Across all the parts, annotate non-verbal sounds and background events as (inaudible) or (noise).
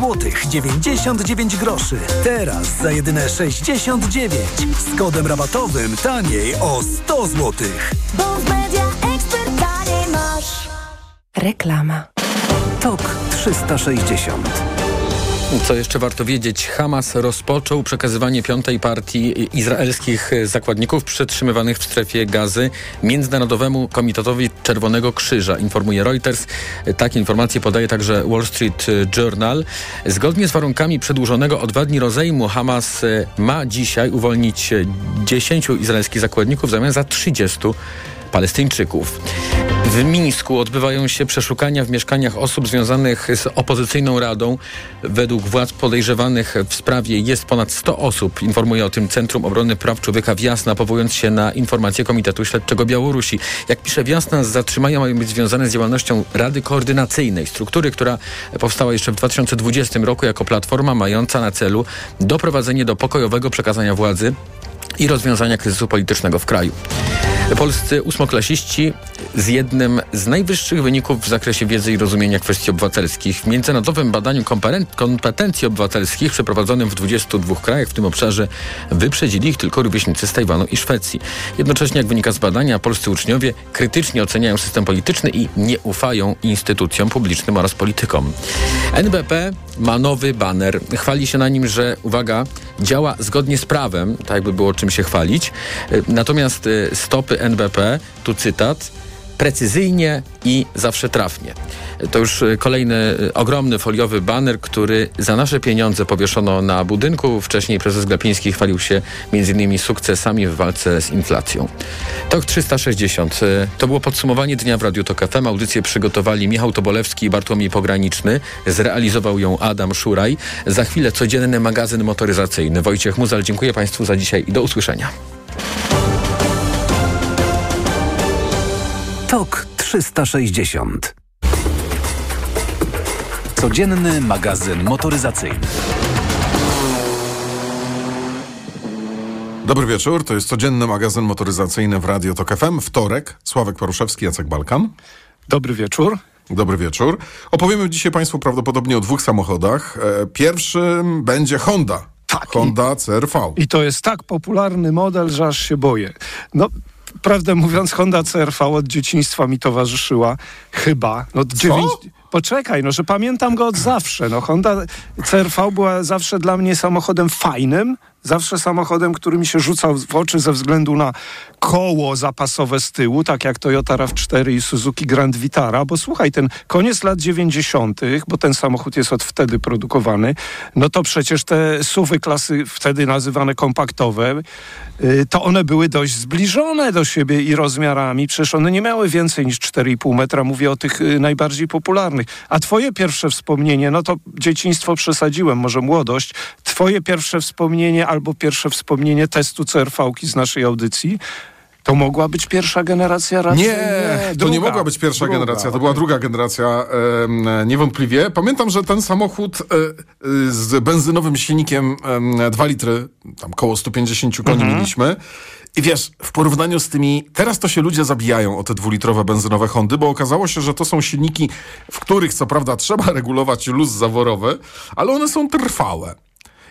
zł 99 groszy. Teraz za jedyne 69 z kodem rabatowym taniej o 100 zł. Bo w Media Expert taniej masz. Reklama. Tok 360. Co jeszcze warto wiedzieć? Hamas rozpoczął przekazywanie piątej partii izraelskich zakładników przetrzymywanych w strefie gazy Międzynarodowemu Komitetowi Czerwonego Krzyża, informuje Reuters. Takie informacje podaje także Wall Street Journal. Zgodnie z warunkami przedłużonego o dwa dni rozejmu Hamas ma dzisiaj uwolnić 10 izraelskich zakładników w zamian za 30 Palestyńczyków. W Mińsku odbywają się przeszukania w mieszkaniach osób związanych z opozycyjną radą. Według władz podejrzewanych w sprawie jest ponad 100 osób, informuje o tym Centrum Obrony Praw Człowieka Wiasna, powołując się na informacje Komitetu Śledczego Białorusi. Jak pisze Wiasna, zatrzymania mają być związane z działalnością Rady Koordynacyjnej, struktury, która powstała jeszcze w 2020 roku jako platforma mająca na celu doprowadzenie do pokojowego przekazania władzy i rozwiązania kryzysu politycznego w kraju. Polscy ósmoklasiści z jednym z najwyższych wyników w zakresie wiedzy i rozumienia kwestii obywatelskich. W międzynarodowym badaniu kompetencji obywatelskich przeprowadzonym w 22 krajach w tym obszarze wyprzedzili ich tylko rówieśnicy z Tajwanu i Szwecji. Jednocześnie, jak wynika z badania, polscy uczniowie krytycznie oceniają system polityczny i nie ufają instytucjom publicznym oraz politykom. NBP ma nowy baner. Chwali się na nim, że, uwaga, działa zgodnie z prawem, tak jakby było czym się chwalić. Natomiast stopy NBP, tu cytat, precyzyjnie i zawsze trafnie. To już kolejny ogromny foliowy baner, który za nasze pieniądze powieszono na budynku. Wcześniej prezes Glapiński chwalił się m.in. sukcesami w walce z inflacją. TOK 360. To było podsumowanie dnia w Radiu TOK FM. Audycję przygotowali Michał Tobolewski i Bartłomiej Pograniczny. Zrealizował ją Adam Szuraj. Za chwilę codzienny magazyn motoryzacyjny. Wojciech Muzal, dziękuję Państwu za dzisiaj i do usłyszenia. TOK 360. Codzienny magazyn motoryzacyjny. Dobry wieczór, to jest codzienny magazyn motoryzacyjny w Radio Tok FM. Wtorek, Sławek Paruszewski, Jacek Balkan. Dobry wieczór. Dobry wieczór. Opowiemy dzisiaj Państwu prawdopodobnie o dwóch samochodach. E, pierwszym będzie Honda. Tak, Honda CRV. I to jest tak popularny model, że aż się boję. No, prawdę mówiąc, Honda CRV od dzieciństwa mi towarzyszyła. Chyba. No, dziewięć... Poczekaj, no, że pamiętam go od zawsze. No, Honda CRV była zawsze dla mnie samochodem fajnym, zawsze samochodem, który mi się rzucał w oczy ze względu na koło zapasowe z tyłu, tak jak Toyota RAV4 i Suzuki Grand Vitara, bo słuchaj, ten koniec lat 90., bo ten samochód jest od wtedy produkowany, no to przecież te suwy klasy wtedy nazywane kompaktowe, y, to one były dość zbliżone do siebie i rozmiarami, przecież one nie miały więcej niż 4,5 metra, mówię o tych y, najbardziej popularnych. A twoje pierwsze wspomnienie, no to dzieciństwo przesadziłem, może młodość, twoje pierwsze wspomnienie albo pierwsze wspomnienie testu CRV-ki z naszej audycji, to mogła być pierwsza generacja raczej? Nie, to druga, nie mogła być pierwsza druga, generacja, to była druga generacja em, niewątpliwie. Pamiętam, że ten samochód e, e, z benzynowym silnikiem em, 2 litry, tam koło 150 koni Mhm. mieliśmy. I wiesz, w porównaniu z tymi, teraz to się ludzie zabijają o te dwulitrowe benzynowe Hondy, bo okazało się, że to są silniki, w których co prawda trzeba (laughs) regulować luz zaworowy, ale one są trwałe.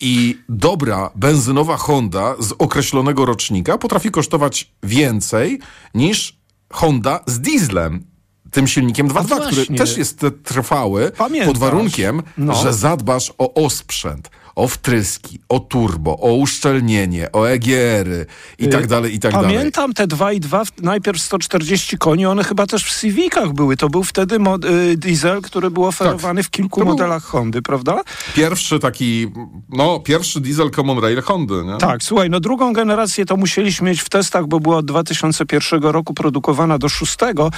I dobra benzynowa Honda z określonego rocznika potrafi kosztować więcej niż Honda z dieslem. Tym silnikiem 2.2, który też jest trwały, Pamiętasz? pod warunkiem, No. że zadbasz o osprzęt, o wtryski, o turbo, o uszczelnienie, o EGR-y i tak dalej, i tak dalej. Pamiętam te 2 i 2, najpierw 140 koni, one chyba też w Civicach były. To był wtedy mod, y, diesel, który był oferowany w kilku To był- modelach Hondy, prawda? Pierwszy taki, no, pierwszy diesel Common Rail Hondy, nie? Tak, słuchaj, no drugą generację to musieliśmy mieć w testach, bo była od 2001 roku produkowana do szóstego.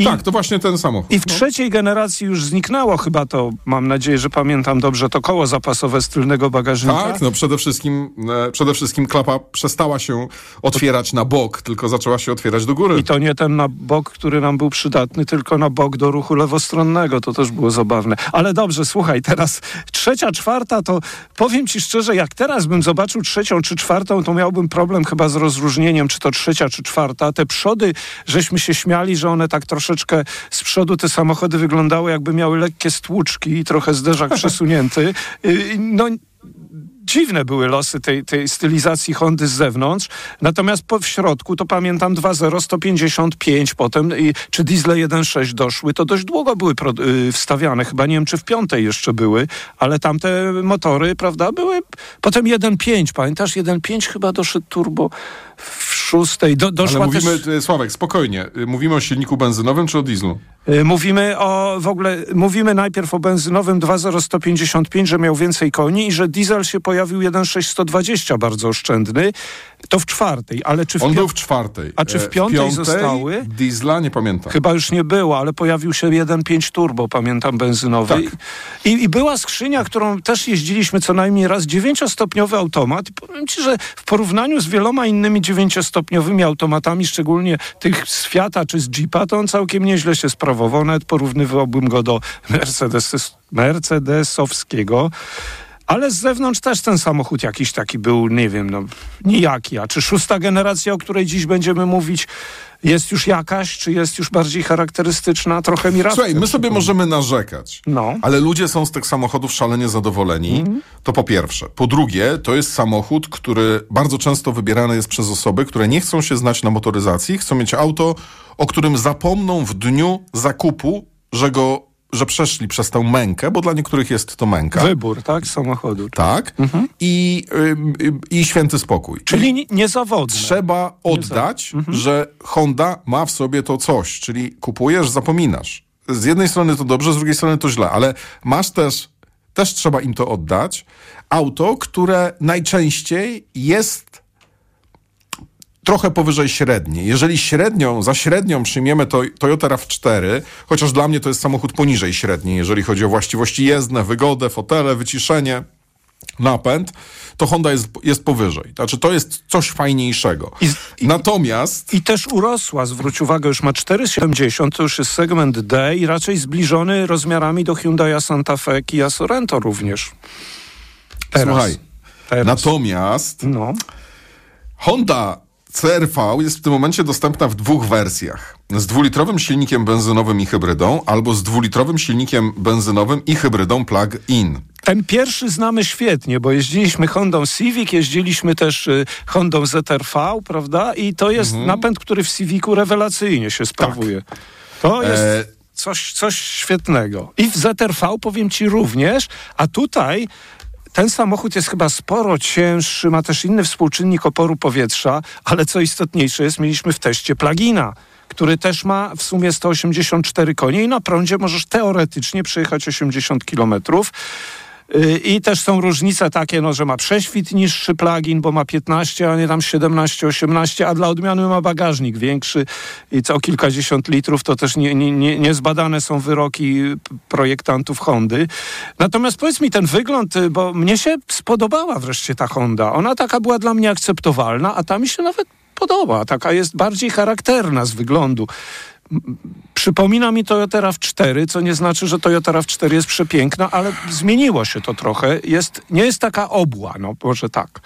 I, Tak, to właśnie ten samochód. I w no. trzeciej generacji już zniknęło chyba to, mam nadzieję, że pamiętam dobrze, to koło zapasowe z tylnego bagażnika. Tak, no przede wszystkim, e, przede wszystkim klapa przestała się otwierać na bok, tylko zaczęła się otwierać do góry. I to nie ten na bok, który nam był przydatny, tylko na bok do ruchu lewostronnego. To też było zabawne. Ale dobrze, słuchaj, teraz trzecia, czwarta, to powiem ci szczerze, jak teraz bym zobaczył trzecią czy czwartą, to miałbym problem chyba z rozróżnieniem, czy to trzecia, czy czwarta. Te przody, żeśmy się śmiali, że one tak troszeczkę z przodu te samochody wyglądały, jakby miały lekkie stłuczki i trochę zderzak (laughs) przesunięty. Y, No dziwne były losy tej, tej stylizacji Hondy z zewnątrz. Natomiast po, w środku to pamiętam 2.0, 155 potem, i, czy diesle 1.6 doszły, to dość długo były pro, y, wstawiane. Chyba nie wiem, czy w piątej jeszcze były, ale tamte motory, prawda, były. Potem 1.5, pamiętasz? 1.5 chyba doszedł turbo w szóstej. Do, doszła Ale mówimy, też... e, Sławek, spokojnie. E, Mówimy o silniku benzynowym czy o dieslu? Y, Mówimy o w ogóle, mówimy najpierw o benzynowym 2.0 że miał więcej koni i że diesel się pojawił 1.6 120 bardzo oszczędny. To w czwartej, ale czy w On był w czwartej. A czy w E, piątej zostały? Diesla nie pamiętam. Chyba już nie było, ale pojawił się 1.5 turbo, pamiętam, benzynowy. Tak. I, I była skrzynia, którą też jeździliśmy co najmniej raz, dziewięciostopniowy automat. I powiem ci, że w porównaniu z wieloma innymi dziewięciostopniowymi automatami, szczególnie tych z Fiata czy z Jeepa, to on całkiem nieźle się sprawował. Nawet porównywałbym go do Mercedes, Mercedesowskiego. Ale z zewnątrz też ten samochód jakiś taki był, nie wiem, no nijaki. A czy szósta generacja, o której dziś będziemy mówić, jest już jakaś, czy jest już bardziej charakterystyczna? Trochę mi Słuchaj, my sobie możemy narzekać, No. ale ludzie są z tych samochodów szalenie zadowoleni. Mhm. To po pierwsze. Po drugie, to jest samochód, który bardzo często wybierany jest przez osoby, które nie chcą się znać na motoryzacji, chcą mieć auto, o którym zapomną w dniu zakupu, że go, że przeszli przez tę mękę, bo dla niektórych jest to męka. Wybór, tak, samochodu. Tak. I, ym, ym, I święty spokój. Czyli ni- niezawodne. Trzeba oddać, że Honda ma w sobie to coś, czyli kupujesz, zapominasz. Z jednej strony to dobrze, z drugiej strony to źle, ale masz też, też trzeba im to oddać, auto, które najczęściej jest trochę powyżej średniej. Jeżeli średnią, za średnią przyjmiemy to Toyota RAV4, chociaż dla mnie to jest samochód poniżej średniej, jeżeli chodzi o właściwości jezdne, wygodę, fotele, wyciszenie, napęd, to Honda jest, jest powyżej. Znaczy to jest coś fajniejszego. I z- i- Natomiast I też urosła, zwróć uwagę, już ma 4,70, to już jest segment D i raczej zbliżony rozmiarami do Hyundai Santa Fe, Kia Sorento również. Teraz. słuchaj, Teraz. natomiast No. Honda CRV jest w tym momencie dostępna w dwóch wersjach. Z dwulitrowym silnikiem benzynowym i hybrydą, albo z dwulitrowym silnikiem benzynowym i hybrydą plug-in. Ten pierwszy znamy świetnie, bo jeździliśmy Hondą Civic, jeździliśmy też y, Hondą ZRV, prawda? I to jest Mhm. napęd, który w Civicu rewelacyjnie się sprawuje. To jest E, coś, coś świetnego. I w ZRV powiem ci również, a tutaj ten samochód jest chyba sporo cięższy, ma też inny współczynnik oporu powietrza, ale co istotniejsze jest, mieliśmy w teście plugina, który też ma w sumie 184 konie i na prądzie możesz teoretycznie przejechać 80 kilometrów. I też są różnice takie, no, że ma prześwit niższy plugin, bo ma 15, a nie tam 17, 18, a dla odmiany ma bagażnik większy i co kilkadziesiąt litrów, to też nie, nie, nie, niezbadane są wyroki projektantów Hondy. Natomiast powiedz mi ten wygląd, y, bo mnie się spodobała wreszcie ta Honda. Ona taka była dla mnie akceptowalna, a ta mi się nawet podoba. Taka jest bardziej charakterna z wyglądu. Przypomina mi Toyota RAV4, co nie znaczy, że Toyota RAV4 jest przepiękna, ale zmieniło się to trochę. Jest, nie jest taka obła, no może tak.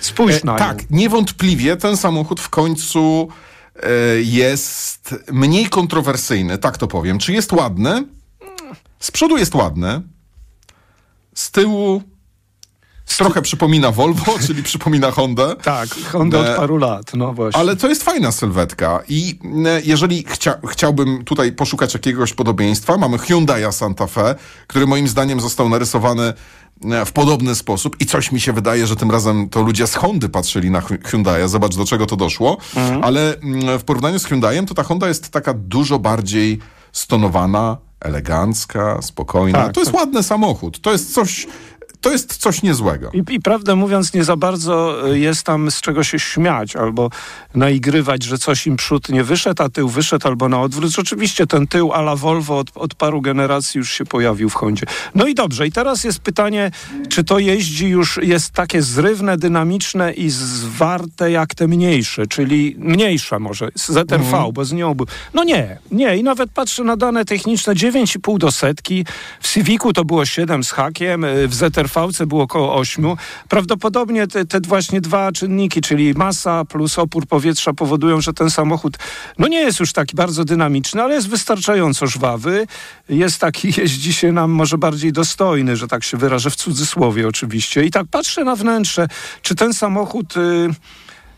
Spójrz E, na tak, nią. niewątpliwie ten samochód w końcu e, jest mniej kontrowersyjny, tak to powiem. Czy jest ładny? Z przodu jest ładny. Z tyłu trochę przypomina Volvo, (laughs) czyli przypomina Hondę. Tak, Honda E, od paru lat, no właśnie. Ale to jest fajna sylwetka i e, jeżeli chcia, chciałbym tutaj poszukać jakiegoś podobieństwa, mamy Hyundai Santa Fe, który moim zdaniem został narysowany e, w podobny sposób i coś mi się wydaje, że tym razem to ludzie z Hondy patrzyli na Hy- Hyundai, zobacz do czego to doszło, ale mm, w porównaniu z Hyundaiem to ta Honda jest taka dużo bardziej stonowana, elegancka, spokojna. Tak, to jest ładny samochód. To jest coś to jest coś niezłego. I, I prawdę mówiąc, nie za bardzo y, jest tam z czego się śmiać albo naigrywać, że coś im przód nie wyszedł, a tył wyszedł albo na odwrót. Rzeczywiście ten tył a la Volvo od, od paru generacji już się pojawił w Hondzie. No i dobrze, i teraz jest pytanie, czy to jeździ już, jest takie zrywne, dynamiczne i zwarte jak te mniejsze, czyli mniejsza może, ZRV, Mhm. bo z nią był. No nie, nie i nawet patrzę na dane techniczne, 9,5 do setki, w Civicu to było 7 z hakiem, y, w ZRV-ce było około 8. Prawdopodobnie te, te właśnie dwa czynniki, czyli masa plus opór powietrza powodują, że ten samochód no nie jest już taki bardzo dynamiczny, ale jest wystarczająco żwawy. Jest taki, (laughs) jeździ się nam może bardziej dostojny, że tak się wyrażę, w cudzysłowie oczywiście. I tak patrzę na wnętrze, czy ten samochód... Y,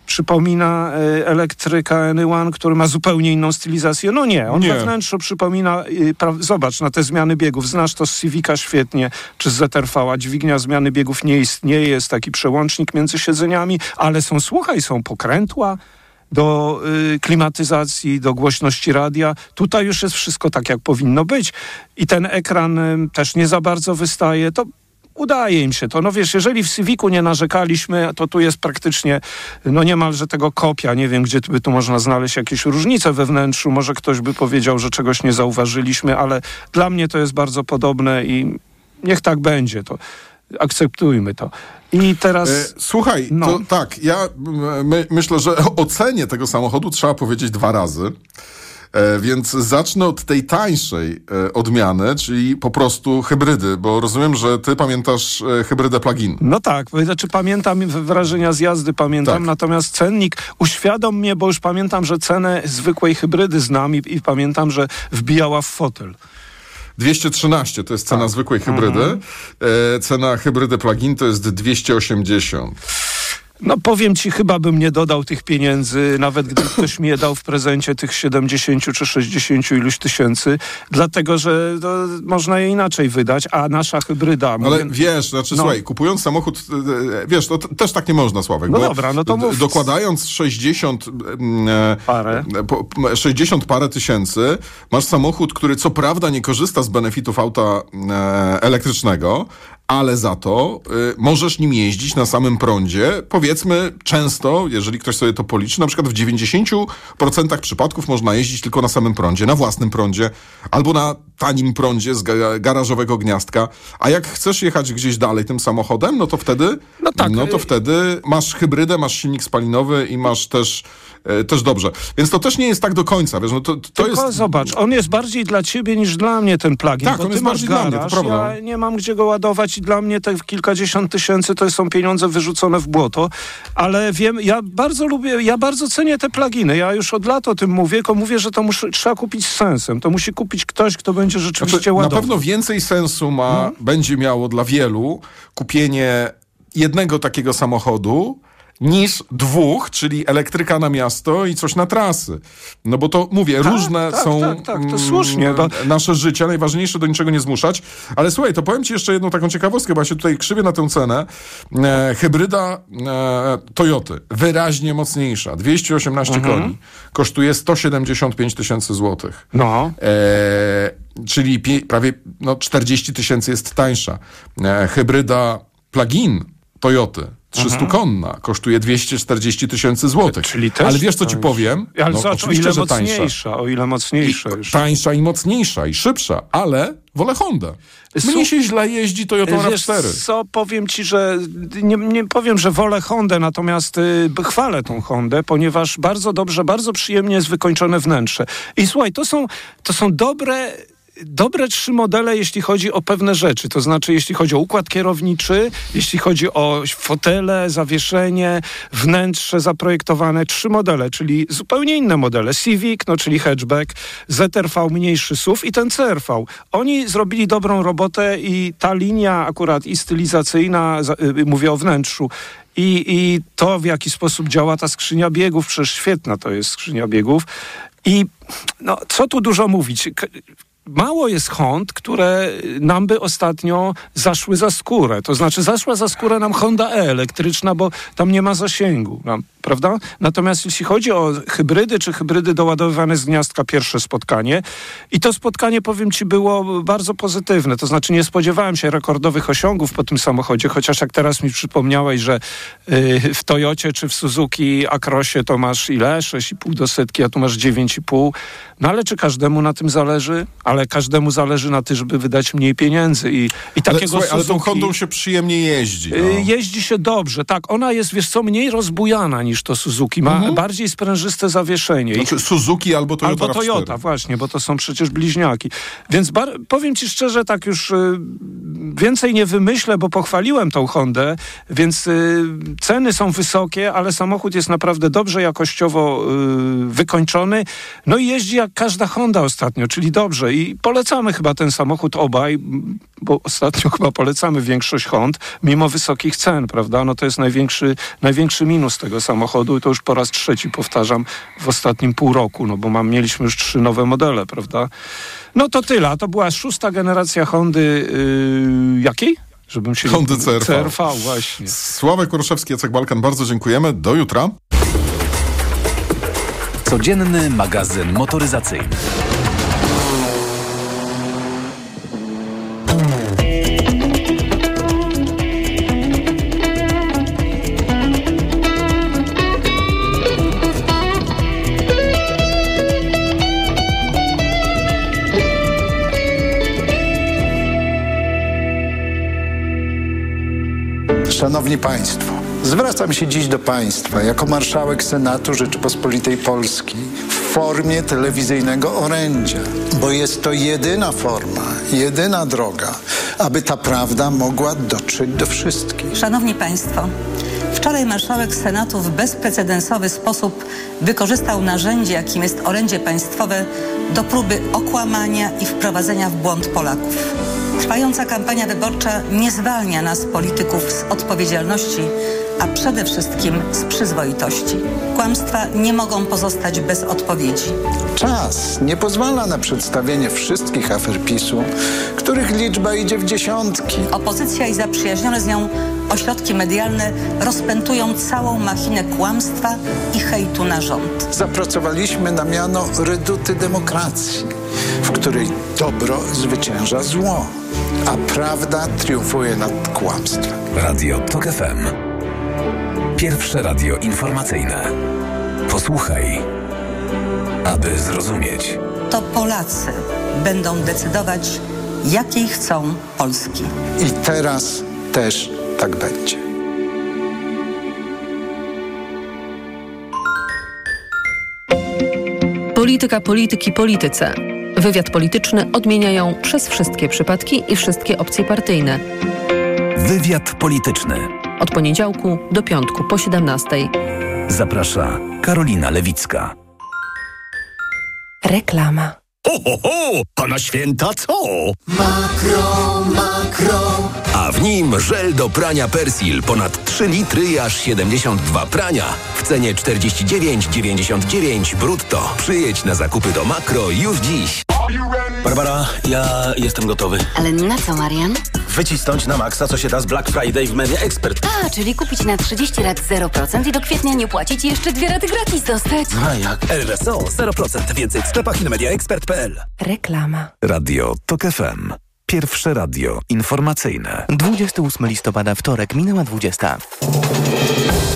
przypomina y, elektryka Anyone, który ma zupełnie inną stylizację. No nie, on Nie. we wnętrzu przypomina, pra, zobacz na te zmiany biegów, znasz to z Civica świetnie, czy z ZRV, a dźwignia zmiany biegów nie istnieje, jest taki przełącznik między siedzeniami, ale są, słuchaj, są pokrętła, do y, klimatyzacji, do głośności radia. Tutaj już jest wszystko tak, jak powinno być. I ten ekran y, też nie za bardzo wystaje. To udaje im się to. No wiesz, jeżeli w Civicu nie narzekaliśmy, to tu jest praktycznie no niemalże tego kopia. Nie wiem, gdzie by tu można znaleźć jakieś różnice we wnętrzu. Może ktoś by powiedział, że czegoś nie zauważyliśmy, ale dla mnie to jest bardzo podobne i niech tak będzie. To akceptujmy to. I teraz... E, słuchaj, No. to tak, ja my, myślę, że o cenie tego samochodu trzeba powiedzieć dwa razy. E, więc zacznę od tej tańszej e, odmiany, czyli po prostu hybrydy, bo rozumiem, że ty pamiętasz e, hybrydę plug-in. No tak, znaczy pamiętam wrażenia z jazdy, pamiętam, Tak. natomiast cennik uświadom mnie, bo już pamiętam, że cenę zwykłej hybrydy znam i, i pamiętam, że wbijała w fotel. 213 to jest cena Tak. zwykłej hybrydy. Mhm. E, cena hybrydy plug-in to jest 280. No powiem ci, chyba bym nie dodał tych pieniędzy, nawet gdyby ktoś mi je dał w prezencie tych 70 czy 60 iluś tysięcy, dlatego, że to można je inaczej wydać, a nasza hybryda... Ale mówię- wiesz, znaczy No. słuchaj, kupując samochód, e, e, wiesz, to t- też tak nie można, Sławek. No dobra, no to mów. Dokładając 60 mm, e, Parę. e, po- p- 60 parę tysięcy, masz samochód, który co prawda nie korzysta z benefitów auta elektrycznego, ale za to y, możesz nim jeździć na samym prądzie. Powiedzmy często, jeżeli ktoś sobie to policzy, na przykład w 90% przypadków można jeździć tylko na samym prądzie, na własnym prądzie, albo na tanim prądzie z ga- garażowego gniazdka. A jak chcesz jechać gdzieś dalej tym samochodem, no to wtedy, No tak, no to y- wtedy masz hybrydę, masz silnik spalinowy i masz też, e, też dobrze. Więc to też nie jest tak do końca, wiesz, no to, to Tylko jest... zobacz, on jest bardziej dla ciebie niż dla mnie ten plugin. Tak, on jest masz bardziej dla mnie, to garaż, prawda. Ja nie mam gdzie go ładować i dla mnie te kilkadziesiąt tysięcy to są pieniądze wyrzucone w błoto, ale wiem, ja bardzo lubię, ja bardzo cenię te pluginy. Ja już od lat o tym mówię, tylko mówię, że to muszę, trzeba kupić z sensem. To musi kupić ktoś, kto będzie rzeczywiście Znaczy, na pewno więcej sensu ma, No. będzie miało dla wielu kupienie jednego takiego samochodu niż dwóch, czyli elektryka na miasto i coś na trasy. No bo to mówię, Tak, różne tak, są tak, tak, to mm, słusznie, bo- nasze życia, najważniejsze do niczego nie zmuszać. Ale słuchaj, to powiem ci jeszcze jedną taką ciekawostkę, bo ja się tutaj krzywię na tę cenę. E, hybryda e, Toyoty, wyraźnie mocniejsza, 218 Mhm. koni, kosztuje 175 tysięcy złotych. No. E, czyli pie, prawie no, 40 tysięcy jest tańsza. E, hybryda plug-in Toyoty, 300-konna, kosztuje 240 tysięcy złotych. Czyli też Ale wiesz, co ci tańsza. powiem? Ale No, zobacz, o ile że tańsza. mocniejsza, o ile mocniejsza już. Tańsza i mocniejsza i szybsza, ale wolę. Słuch- Mnie się źle jeździ Toyota Wiesz RAV4. co, powiem ci, że nie, nie powiem, że wolę Hondę, natomiast y, chwalę tą Hondę, ponieważ bardzo dobrze, bardzo przyjemnie jest wykończone wnętrze. I słuchaj, to są, to są dobre... Dobre trzy modele, jeśli chodzi o pewne rzeczy. To znaczy, jeśli chodzi o układ kierowniczy, jeśli chodzi o fotele, zawieszenie, wnętrze zaprojektowane. Trzy modele, czyli zupełnie inne modele. Civic, no czyli hatchback, ZRV mniejszy SUV i ten CRV. Oni zrobili dobrą robotę i ta linia akurat i stylizacyjna, za- y, mówię o wnętrzu, i, i to, w jaki sposób działa ta skrzynia biegów, przecież świetna to jest skrzynia biegów. I no, co tu dużo mówić? Mało jest Hond, które nam by ostatnio zaszły za skórę. To znaczy zaszła za skórę nam Honda E elektryczna, bo tam nie ma zasięgu. Prawda? Natomiast jeśli chodzi o hybrydy, czy hybrydy doładowywane z gniazdka, pierwsze spotkanie i to spotkanie, powiem ci, było bardzo pozytywne. To znaczy nie spodziewałem się rekordowych osiągów po tym samochodzie, chociaż jak teraz mi przypomniałeś, że y, w Toyocie czy w Suzuki Acrosie to masz ile? 6,5 do setki, a tu masz 9,5. No ale czy każdemu na tym zależy? Ale każdemu zależy na tym, żeby wydać mniej pieniędzy i, i Ale, takiego słuchaj, ale tą Suzuki- Hondą się przyjemnie jeździ. No. Y, Jeździ się dobrze, tak. Ona jest, wiesz co, mniej rozbujana niż to Suzuki. Ma bardziej sprężyste zawieszenie. Znaczy Suzuki albo Toyota Albo RAV4. Toyota, właśnie, bo to są przecież bliźniaki. Więc bar- powiem ci szczerze, tak już y, więcej nie wymyślę, bo pochwaliłem tą Hondę, więc y, ceny są wysokie, ale samochód jest naprawdę dobrze jakościowo y, wykończony. No i jeździ jak każda Honda ostatnio, czyli dobrze. I polecamy chyba ten samochód obaj, bo ostatnio (laughs) chyba polecamy większość Hond, mimo wysokich cen, prawda? No to jest największy, największy minus tego samochodu i to już po raz trzeci powtarzam w ostatnim pół roku, no bo mam, mieliśmy już trzy nowe modele, prawda? No to tyle, a to była szósta generacja Hondy yy, jakiej? Żebym się Hondy CRV. CRV, właśnie. Sławek Koroszewski, Jacek Balkan, bardzo dziękujemy. Do jutra. Codzienny magazyn motoryzacyjny. Szanowni Państwo, zwracam się dziś do Państwa jako marszałek Senatu Rzeczypospolitej Polskiej w formie telewizyjnego orędzia, bo jest to jedyna forma, jedyna droga, aby ta prawda mogła dotrzeć do wszystkich. Szanowni Państwo, wczoraj marszałek Senatu w bezprecedensowy sposób wykorzystał narzędzie, jakim jest orędzie państwowe, do próby okłamania i wprowadzenia w błąd Polaków. Trwająca kampania wyborcza nie zwalnia nas, polityków, z odpowiedzialności, a przede wszystkim z przyzwoitości. Kłamstwa nie mogą pozostać bez odpowiedzi. Czas nie pozwala na przedstawienie wszystkich afer PiSu, których liczba idzie w dziesiątki. Opozycja i zaprzyjaźnione z nią ośrodki medialne rozpętują całą machinę kłamstwa i hejtu na rząd. Zapracowaliśmy na miano reduty demokracji, w której dobro zwycięża zło, a prawda triumfuje nad kłamstwem. Radio TOK FM. Pierwsze radio informacyjne. Posłuchaj, aby zrozumieć. To Polacy będą decydować, jakiej chcą Polski. I teraz też tak będzie. Polityka, polityki, polityce. Wywiad polityczny odmieniają przez wszystkie przypadki i wszystkie opcje partyjne. Wywiad polityczny. Od poniedziałku do piątku po 17. Zaprasza Karolina Lewicka. Reklama. Ho, ho, ho! A na święta co? Makro, makro. A w nim żel do prania Persil. Ponad 3 litry i aż 72 prania. W cenie 49,99 brutto. Przyjedź na zakupy do Makro już dziś. Barbara, ja jestem gotowy. Ale na co, Marian? Wycisnąć na maksa, co się da z Black Friday w Media Expert. A, czyli kupić na 30 lat 0% i do kwietnia nie płacić i jeszcze dwie raty gratis dostać. A jak? RSO 0%. Więcej w sklepach i na mediaexpert.pl. Reklama. Radio TOK FM. Pierwsze radio informacyjne. 28 listopada, wtorek, minęła 20.